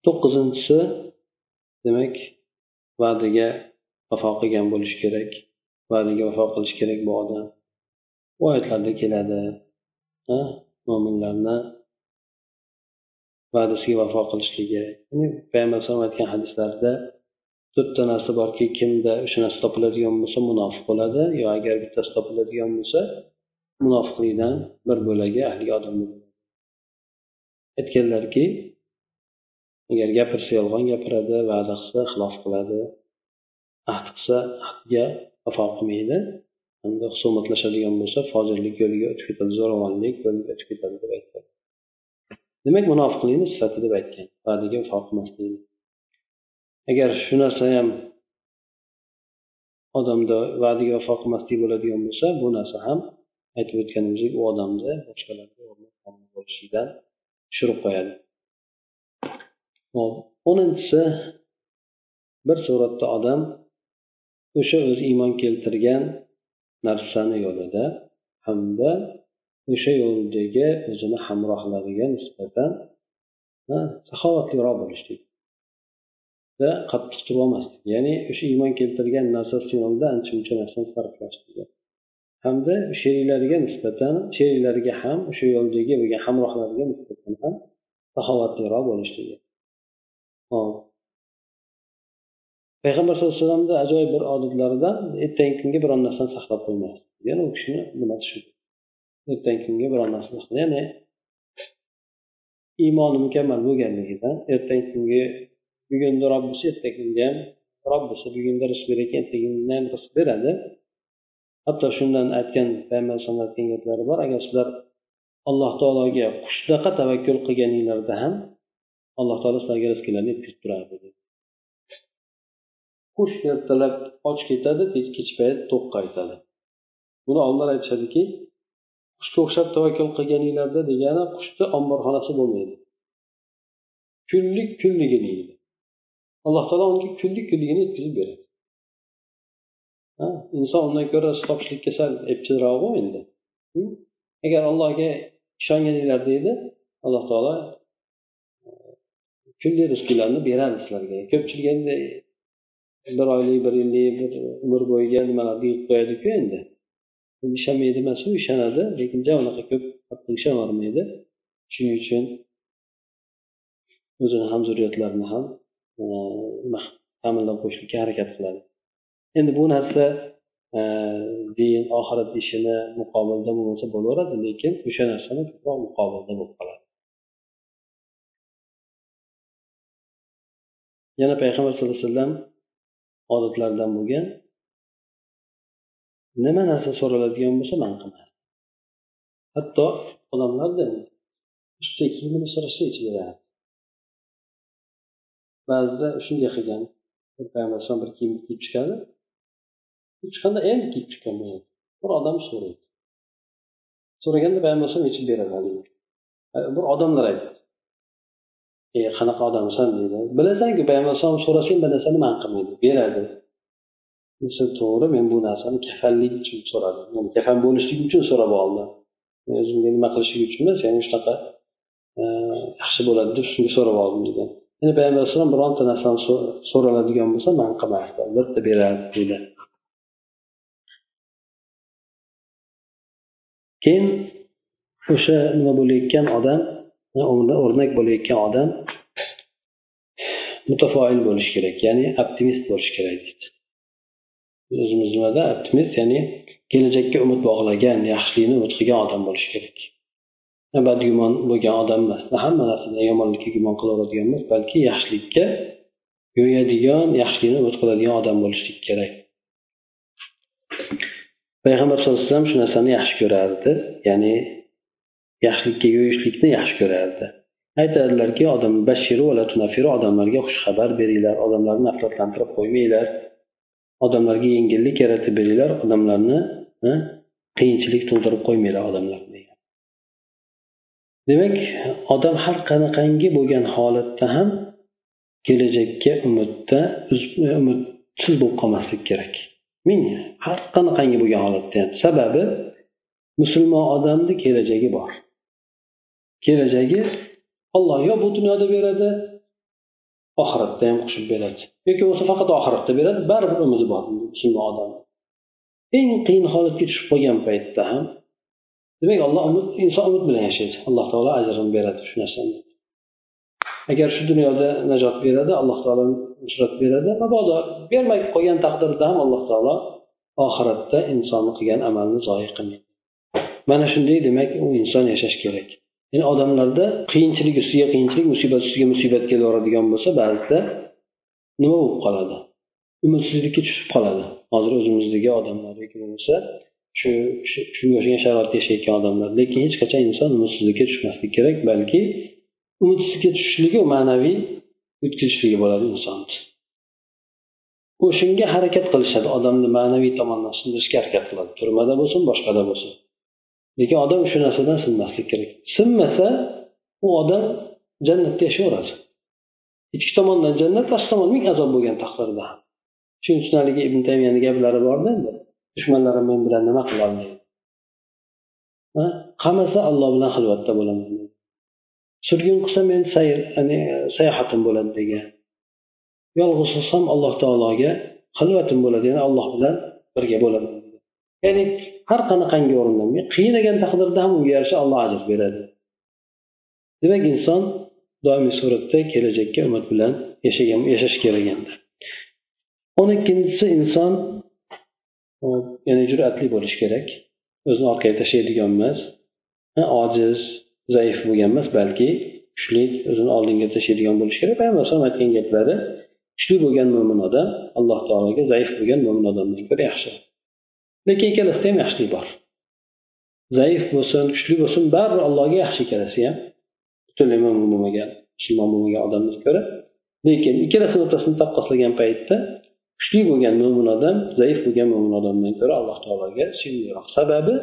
To'qqizinchisi demak va'daga vafo qilgan bo'lishi kerak. Va'daga vafo qilish kerak bu odam. Bu oyatlarda keladi. Mo'minlarni va'dasiga vafo qilishligi. Ya'ni payg'ambar alayhisalom aytgan hadislarda to'rtta narsa borki kimda o'sha narsa topiladigan bo'lsa munofiq bo'ladi yo agar bittasi topiladigan bo'lsa munofiqlikdan bir bo'lagi ahli odam aytganlarki agar gapirsa yolg'on gapiradi va'da qilsa xilof qiladi. Ahd qilsa ahdga vafo qilmaydi. Hamda husumatlashadigan bo'lsa fojirlik yo'liga o'tib ketadi zo'ravonlik yo'liga o'tib ketadi deb aytgan. Demak munofiqlikni sifati deb aytgan. Va'daga vafo qilmaslikni agar shu narsa ham odamda va'daga vafo qilmaslik bo'ladigan bo'lsa bu narsa ham aytib o'tganimizdek u odamni boshqalarga bo'lishidan tushirib qo'yadi. O'ninchisi bir suratda odam o'sha o'zi iymon keltirgan narsani yo'lida hamda o'sha yo'ldagi o'zini hamrohlariga nisbatan saxovatliroq bo'lishlik va qattiq turolmaslik ya'ni o'sha iymon keltirgan narsasi yo'lida ancha muncha narsani sarflashligi hamda sheriklariga nisbatan sheriklariga ham o'sha yo'ldagi bo'lgan hamrohlariga nisbatan ham saxovatliroq bo'lishligi payg'ambar sallallohu alayhi vasallamni ajoyib bir odatlaridan ertangi kunga biron narsani saqlab qo'ymaslik ya'ni u kishini nimasi shu ertangi kunga biron narsa ya'ni iymoni mukammal bo'lganligidan ertangi kunga bugunni robbisi ertangi kunga ham robbisi bugunda rizq berayotgan ertaga ham rizq beradi. Hatto shundan aytgan payg'ambar alayhisalom aytgan gaplari bor agar sizlar alloh taologa qushdaqa tavakkul qilganinglarda ham alloh taolo sizlarga rizqinglarni yetkazib turadi qush ertalab och ketadi kech payt to'q qaytadi buni olimlar aytishadiki qushga o'xshab tavakkul qilganinglarda degani qushni omborxonasi bo'lmaydi. Kunlik kunligini yeydi alloh taolo unga kunlik kunligini yetkazib beradi. Inson undan ko'ra rizq topishlikka sal epchilrog'u endi. Hm? Agar allohga ishonganinglarda edi alloh taolo kunlik rizqinglarni beramiz sizlarga. Ko'pchilik endi bir oylik bir yillik bir umr bo'yiga nimalarni yig'ib qo'yadiku endi. Ishonmaydi u ishonadi lekin ja unaqa ko'p ishonavermaydi shuning uchun o'zini ham e, zurriyatlarini ham ta'minlab qo'yishlikka harakat qiladi. Endi bu narsa e, din oxirat ishini muqobilda bo'lmasa bo'laveradi lekin o'sha narsani ko'proq muqobilda bo'lib qoladi. Yana payg'ambar sallallohu alayhi vasallam odatlaridan bo'lgan nima narsa so'raladigan bo'lsa man qilmasdi hatto odamlardan usta kiyimini so'rashsa yechib berardi. Ba'zida shunday qilgan payg'ambar alayhisalom bir kiyimni kiyib chiqadi. Chiqqanda endi kiyib chiqqan bo'ladi bir odam so'raydi. So'raganda payg'ambar alayhisalom yechib beradi haligi bir odamlar aytdi. E qanaqa odamsan deydi. Bilasanku payg'ambar alayhisalom so'rasang bir narsani man qilmaydi beradi. Desa to'g'ri men bu narsani kafanlik uchun so'radim. Yani kafan bo'lishlik uchun so'rab oldim o'zimga nima qilishlik uchun emas ya'ni shunaqa e, yaxshi bo'ladi deb shunga so'rab oldim degan. Ya'ni payg'ambar alayhisalom bironta narsani so'raladigan bo'lsa man qilmasdi albatta berardi deydi keyin o'sha nima bo'layotgan odam o'rnak bo'layotgan odam mutafoil bo'lishi kerak ya'ni optimist bo'lishi kerak deydi. O'zimiz nimada? Optimist ya'ni kelajakka umid bog'lagan yaxshilikni umid qilgan odam bo'lishi kerak. Badgumon bo'lgan odam emas. Hamma narsada yomonlikka gumon qilaveradigan emas balki yaxshilikka yo'yadigan yaxshilikni umid qiladigan odam bo'lishlik kerak. Payg'ambar sallallohu alayhi vasallam shu narsani yaxshi ko'rardi. Ya'ni yaxshilikka yo'yishlikni yaxshi ko'rardi. Aytadilarki odam bashiru va tunafiru odamlarga xushxabar beringlar odamlarni nafratlantirib qo'ymanglar. Odamlarga yengillik yaratib beringlar odamlarni qiyinchilik tug'dirib qo'ymanglar odamlarni demak odam har qanaqangi bo'lgan holatda ham kelajakka umidda umidsiz bo'lib qolmaslik kerak. Ming har qanaqangi bo'lgan holatda ham sababi musulmon odamni kelajagi bor. Kelajagi olloh yo bu dunyoda beradi oxiratda ham qo'shib beradi. Yoki bo'lmasa faqat oxiratda beradi baribir umidi bor musulmon odam. Eng qiyin holatga tushib qolgan paytda ham demak alloh umid inson umid bilan yashaydi. Alloh taolo ajrini beradi shu narsani. Agar shu dunyoda najot beradi alloh taolo nusrat beradi mabodo bermay qolgan taqdirda ham alloh taolo oxiratda insonni qilgan amalni zoyi qilmaydi. Mana shunday demak u inson yashash kerak. Ya'ni odamlarda qiyinchilik ustiga qiyinchilik musibat ustiga musibat kelaveradigan bo'lsa ba'zida nima bo'lib qoladi? Umidsizlikka tushib qoladi. Hozir o'zimizdagi odamlar yoki bo'lmasa shu shunga o'xshagan sharoitda yashayotgan odamlar lekin hech qachon inson umidsizlikka tushmaslik kerak balki umidsizlikka tushishligi ma'naviy o'tkazishligi bo'ladi insonni o'shanga harakat qilishadi. Odamni ma'naviy tomondan sindirishga harakat qiladi. Turmada bo'lsin boshqada bo'lsin. Lekin odam shu narsadan sinmaslik kerak. Sinmasa u odam jannatda yashayveradi ichki tomondan jannat tashqi tomon ming azob bo'lgan taqdirda ham. Shuning uchun haligi ibn taymiyani gaplari borda endi. Dushmanlarim men bilan nima qilolmaydi qamasa alloh bilan xilvatda bo'laman. Surgun qilsa men sayr ya'ni sayohatim bo'ladi degan. Yolg'iz qilsam alloh taologa xilvatim bo'ladi ya'ni alloh bilan birga bo'laman. Ya'ni har qanaqangi o'rinda qiynagan taqdirda ham unga yarasha alloh ajr beradi. Demak inson doimiy suratda kelajakka umid bilan yashagan yashash kerak endi. O'n ikkinchisi inson ya'ni jur'atli bo'lishi kerak. O'zini orqaga tashlaydigan emas ojiz zaif bo'lgan emas balki kuchli o'zini oldinga tashlaydigan bo'lishi kerak. Payg'ambar alayhisalom aytgan gaplari kuchli bo'lgan mo'min odam alloh taologa zaif bo'lgan mo'min odamdan ko'ra yaxshi. Lekin ikkalasida ham yaxshilik bor. Zaif bo'lsin kuchli bo'lsin baribir allohga yaxshi ikkalasi ham. Butunlay mo'min bo'lmagan musulmon bo'lmagan odamdan ko'ra. Lekin ikkalasini o'rtasini taqqoslagan paytda kuchli bo'lgan mo'min odam zaif bo'lgan mo'min odamdan ko'ra alloh taologa suyimliroq sababi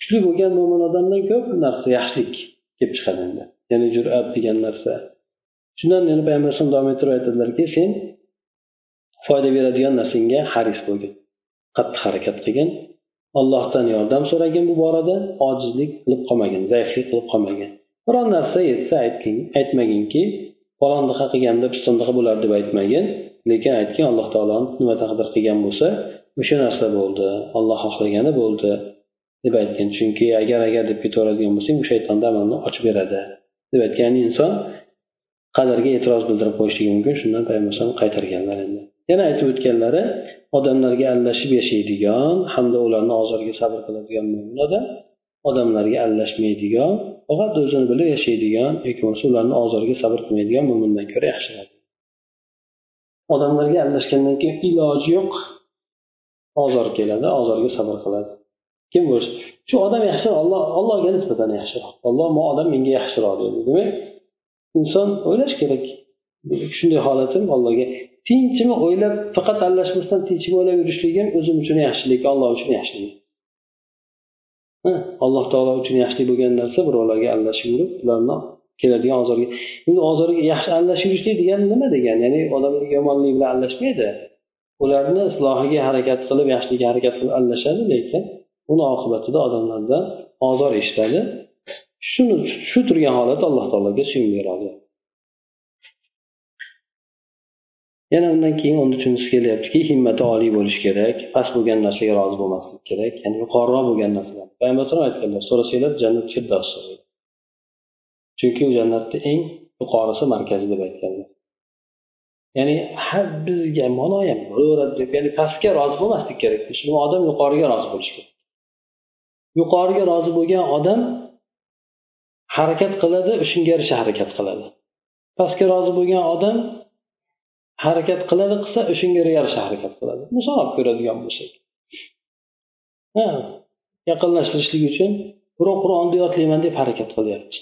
kuchli bo'lgan mo'min odamdan ko'p narsa yaxshilik kelib chiqadi endi. Ya'ni jur'at degan narsa. Shundan yana payg'ambar alayhisalom davom ettirib aytadilarki sen foyda beradigan narsangga haris bo'lgin qattiq harakat qilgin. Allohdan yordam so'ragin bu borada. Ojizlik qilib qolmagin zaiflik qilib qolmagin. Biron narsa yetsa aytgin aytmaginki falondiqa qilganda pistondaqa bo'lardi deb aytmagin lekin aytgin alloh taoloni nima taqdir qilgan bo'lsa o'sha narsa bo'ldi olloh xohlagani bo'ldi deb aytgin. Chunki agar agar deb ketaveradigan bo'lsang u shaytonni amalni ochib beradi deb aytgan inson qadarga e'tiroz bildirib qo'yishligi mumkin. Shundan payg'ambar alayhisalom qaytarganlar endi. Yana aytib o'tganlari odamlarga aralashib yashaydigan hamda ularni ozoriga sabr qiladigan mo'min odam odamlarga aralashmaydigan faqat o'zini bilib yashaydigan yoki bo'lmasa ularni ozoriga sabr qilmaydigan mo'mindan ko'ra yaxshiroq odamlarga aralashgandan keyin iloji yo'q. Ozor keladi ozorga sabr qiladi. Kim bo'lsa shu odam yaxshi olloh allohga nisbatan yaxshiroq olloh bu odam menga yaxshiroq deydi demak inson o'ylash kerak. Shunday holatim allohga tinchmi o'ylab faqat aralashmasdan tinchini o'ylab yurishligim ham o'zim uchun yaxshilik alloh uchun yaxshilik. Alloh taolo uchun yaxshilik bo'lgan narsa birovlarga aralashib yurib ularni keladigan ozorga endi ozorga yaxshi aralashib yurishlik degani nima degani? Ya'ni odamlar yomonlik bilan aralashmaydi ularni islohiga harakat qilib yaxshilikka harakat qilib aralashadi lekin uni oqibatida odamlardan ozor eshitadi. Shuni shu turgan holat alloh taologa suyum beradi. Yana undan keyin o'n uchinchisi kelyaptiki himmati oliy bo'lishi kerak past bo'lgan narsaga rozi bo'lmaslik kerak ya'ni yuqoriroq bo'lgan narsalar. Payg'ambar alayhisalom aytganlar so'rasanglar jannat firdos chunki u jannatni eng yuqorisi markazi deb aytganlar. Ya'ni har bizga mana ham bo'laveradi deb ya'ni pastga rozi bo'lmaslik kerak. Musulmon odam yuqoriga rozi bo'lishi kerak. Yuqoriga rozi bo'lgan odam harakat qiladi shunga yarasha harakat qiladi. Pastga rozi bo'lgan odam harakat qiladi qilsa o'shanga yarasha harakat qiladi. Misol olib ko'radigan bo'lsak ha yaqinlashtirishlik uchun birov qur'onni yodlayman deb harakat qilyapti.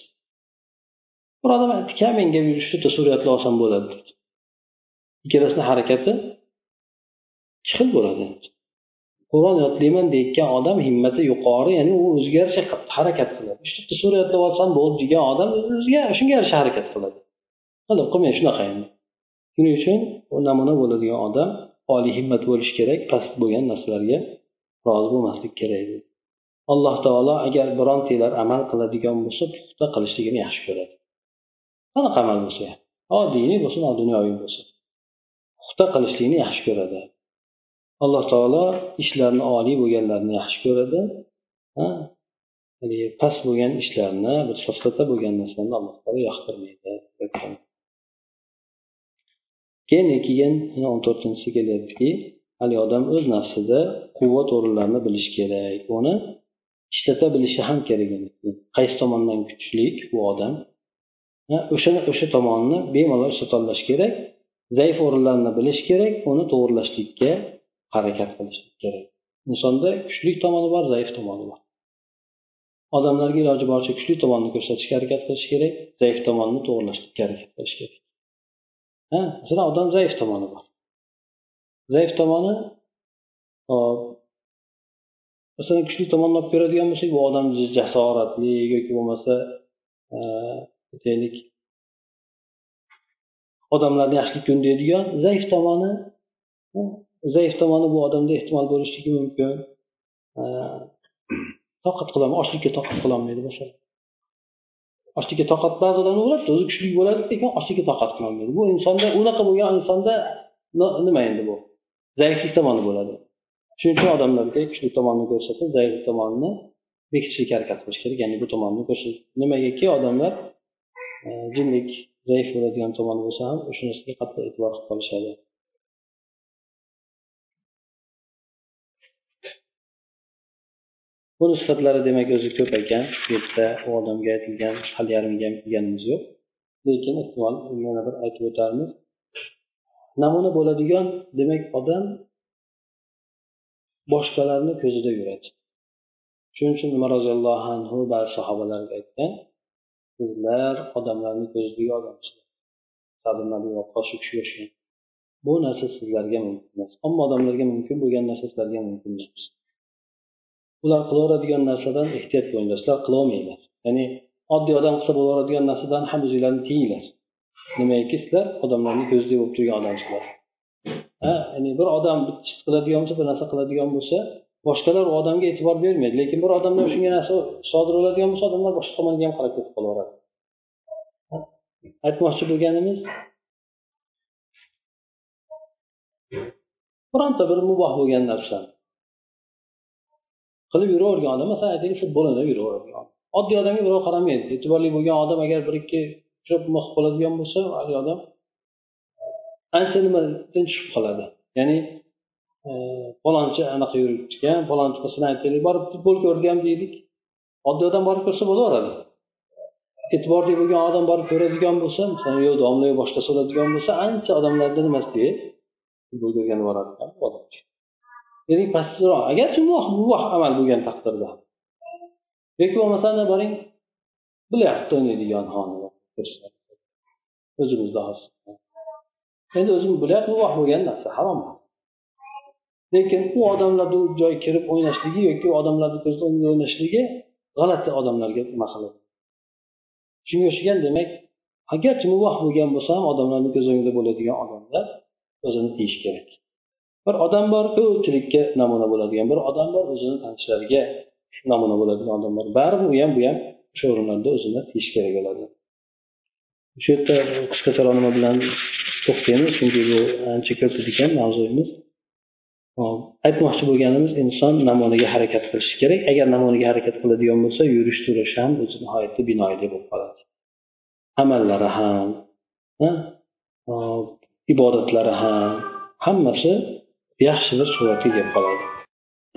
Bir odam aytdiki menga uchta sura yodlab olsam bo'ladi. dedi ikkalasini harakati ikki xil bo'ladi. Qur'on yodlayman deyotgan odam himmati yuqori ya'ni u o'ziga yarasha harakat qiladi. Uchta sura yodlab olsam bo'ldi degan odam o'ziga shunga yarasha harakat qiladi. Qilib qilmay shunaqa endi shuning uchun namuna bo'ladigan odam oliy himmat bo'lishi kerak past bo'lgan narsalarga rozi bo'lmaslik kerak alloh taolo agar birontanglar amal qiladigan bo'lsa puxta qilishligini yaxshi ko'radi. Qanaqa amal bo'lsa ho diniy bo'lsin ho dunyoviy bo'lsin. Puxta qilishlikni yaxshi ko'radi. Alloh taolo ishlarni oliy bo'lganlarni yaxshi ko'radi past bo'lgan ishlarni bir safsata bo'lgan narsalarni alloh taolo yoqtirmaydi. Keyin keyin o'n to'rtinchisi kelyaptiki haligi odam o'z nafsida quvvat o'rinlarini bilishi kerak uni ishlata bilishi ham kerak qaysi tomondan kuchli bu odam? O'sha o'sha tomonni bemalol ishlata kerak zaif o'rinlarini bilish kerak uni to'g'irlashlikka harakat qilishlik kerak. Insonda kuchli tomoni bor zaif tomoni bor. Odamlarga iloji boricha kuchli tomonni ko'rsatishga harakat qilish kerak zaif tomonni to'g'irlashlikka harakat qilish kerak. Masalan odam zaif tomoni bor. Zaif tomoni hop masalan kuchli tomonni olib ko'radigan bo'lsak bu odam jasoratli yoki bo'lmasa aytaylik odamlarni yaxshilikka undaydigan zaif tomoni zaif tomoni bu odamda ehtimol bo'lishligi mumkin. Toqat qilolmay ochlikka toqat qilolmaydi boshqa ochlikka toqat ba'zi odamlar bo'ladi o'zi kuchli bo'ladi lekin ochlikka toqat qilolmaydi. Bu insonda unaqa bo'lgan insonda nima endi bu? Zaiflik tomoni bo'ladi. Shuning uchun odamlarga kuchli tomonni ko'rsatib zaiflik tomonini bekitishga harakat qilish kerak. Ya'ni bu tomonni ko'rsatib nimagaki odamlar e, jinlik zaif bo'ladigan tomoni bo'lsa ham o'sha narsaga qattiq e'tibor qilib qolishadi buni sifatlari demak o'zi ko'p ekan. Bu yerda u odamga aytilgan hali yarmiga kelganimiz yo'q. Lekin ehtimol yana bir aytib o'tarmiz. Namuna bo'ladigan demak odam boshqalarni ko'zida yuradi. Shuning uchun umar roziyallohu anhu ba'zi sahobalarga aytgan sizlar odamlarni ko'zidagi odamsizlar shu kishiga o'xshagan. Bu narsa sizlarga mumkin emas. Ammo odamlarga mumkin bo'lgan narsa sizlarga mumkin emas. Ular qilaveradigan narsadan ehtiyot bo'linglar sizlar qilolmanglar ya'ni oddiy odam qilsa bo'laveradigan narsadan ham o'zinglarni tiyinglar nimagaki sizlar odamlarni ko'zida bo'lib turgan odamsizlar ha ya'ni bir odam qiladigan bo'lsa bir narsa qiladigan bo'lsa boshqalar u odamga e'tibor bermaydi. Lekin bir odamdan shunga narsa sodir bo'ladigan bo'lsa odamlar boshqa tomonga ham qarab ketib qolaveradi. Aytmoqchi bo'lganimiz? Bironta bir muboh bo'lgan narsa qilib yuravergan odam masalan aytaylik shu o'ynab yuraveradigan oddiy odamga birov qaramaydi. E'tiborli bo'lgan odam agar bir ikki uchrab qilib bo'ladigan bo'lsa haligi odam ancha nimadan tushib qoladi? Ya'ni e, falonchi anaqa yuribdikan falonchi masalan aytaylik borib futbol ko'rdi deylik. Oddiy odam borib ko'rsa bo'laveradi. E'tiborli bo'lgan odam borib ko'radigan bo'lsa masalan yo domla yo boshqasi bo'lsa ancha odamlarni nimasiga futbol ko'rgani boradi demak pastroq agarchi muvoh amal bo'lgan taqdirda yoki bo'lmasanda boring bilyapti o'ynaydigan o'zimizda hozir endi o'zim bilyapti muvoh bo'lgan narsa harom lekin u odamlarni joy kirib o'ynashligi yoki odamlarni ko'zida o'ynashligi g'alati odamlarga nima qiladi shunga o'xshagan demak agarchi muvoh bo'lgan bo'lsa ham odamlarni ko'z o'ngida bo'ladigan odamlar o'zini tiyish kerak. Bir odam bor ko'pchilikka namuna bo'ladigan bir odam bor o'zini tanishlariga namuna bo'ladigan odamlar baribir u ham bu ham o'sha o'rinlarda o'zini tiyish kerak bo'ladi. Shu yerda qisqacharoq nima bilan to'xtaymiz chunki bu ancha ko'p ekan mavzuyimiz. Aytmoqchi bo'lganimiz inson namunaga harakat qilishi kerak. Agar namunaga harakat qiladigan bo'lsa yurish turishi ham o'zi nihoyatda binoyilik bo'lib qoladi. Amallari ham ibodatlari ham hammasi yaxshi bir suratga kelib qoladi.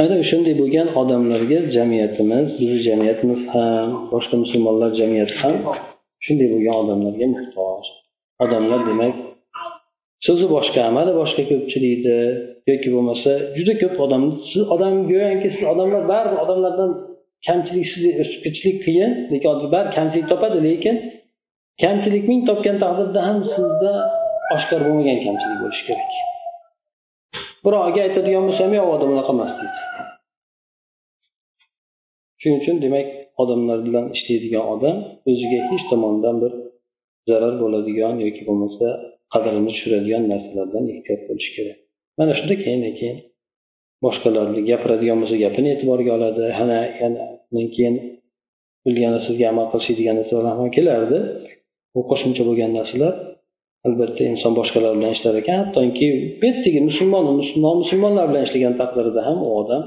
Ana o'shanday bo'lgan odamlarga jamiyatimiz bizni jamiyatimiz ham boshqa musulmonlar jamiyati ham shunday bo'lgan odamlarga muhtoj. Odamlar demak so'zi boshqa amali boshqa ko'pchilikni yoki bo'lmasa juda ko'p odam siz odam go'yoki siz odamlar baribir odamlardan kamchilik sizni o'sib qiyin lekin baribir kamchilik topadi lekin kamchilik ming topgan taqdirda ham sizda oshkor bo'lmagan kamchilik bo'lishi kerak. Birovga aytadigan bo'lsam yo'q odam unaqa emas deydi. Shuning uchun demak odamlar bilan ishlaydigan odam o'ziga hech tomondan bir zarar bo'ladigan yoki bo'lmasa qadrini tushiradigan narsalardan ehtiyot bo'lish kerak. Mana shunda keyin keyin boshqalarni gapiradigan bo'lsa gapini e'tiborga oladi. Yana yana keyin bilgani sizga amal qilish degan narsalar ham kelardi. Bu qo'shimcha bo'lgan narsalar albatta inson boshqalar bilan ishlar ekan. Hattoki bu yerdagi musulmon musulmonlar bilan ishlagan taqdirida ham u odam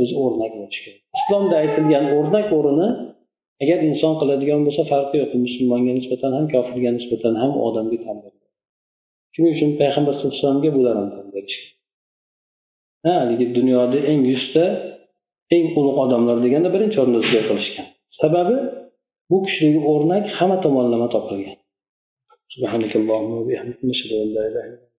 o'zi o'rnak bo'lishi kerak. Islomda aytilgan o'rnak o'rni agar inson qiladigan bo'lsa farqi yo'q. Musulmonga nisbatan ham kofirga nisbatan ham u odamga tan shuning uchun payg'ambar sallallohu alayhi vasallamga bular ham tan berishgan haligi dunyoda eng yuzta eng ulug' odamlar deganda birinchi o'rinda zikr qilishgan. Sababi bu kishidagi o'rnak hamma tomonlama topilgan. سبحانك اللهم وبحمدك نشهد أن لا إله إلا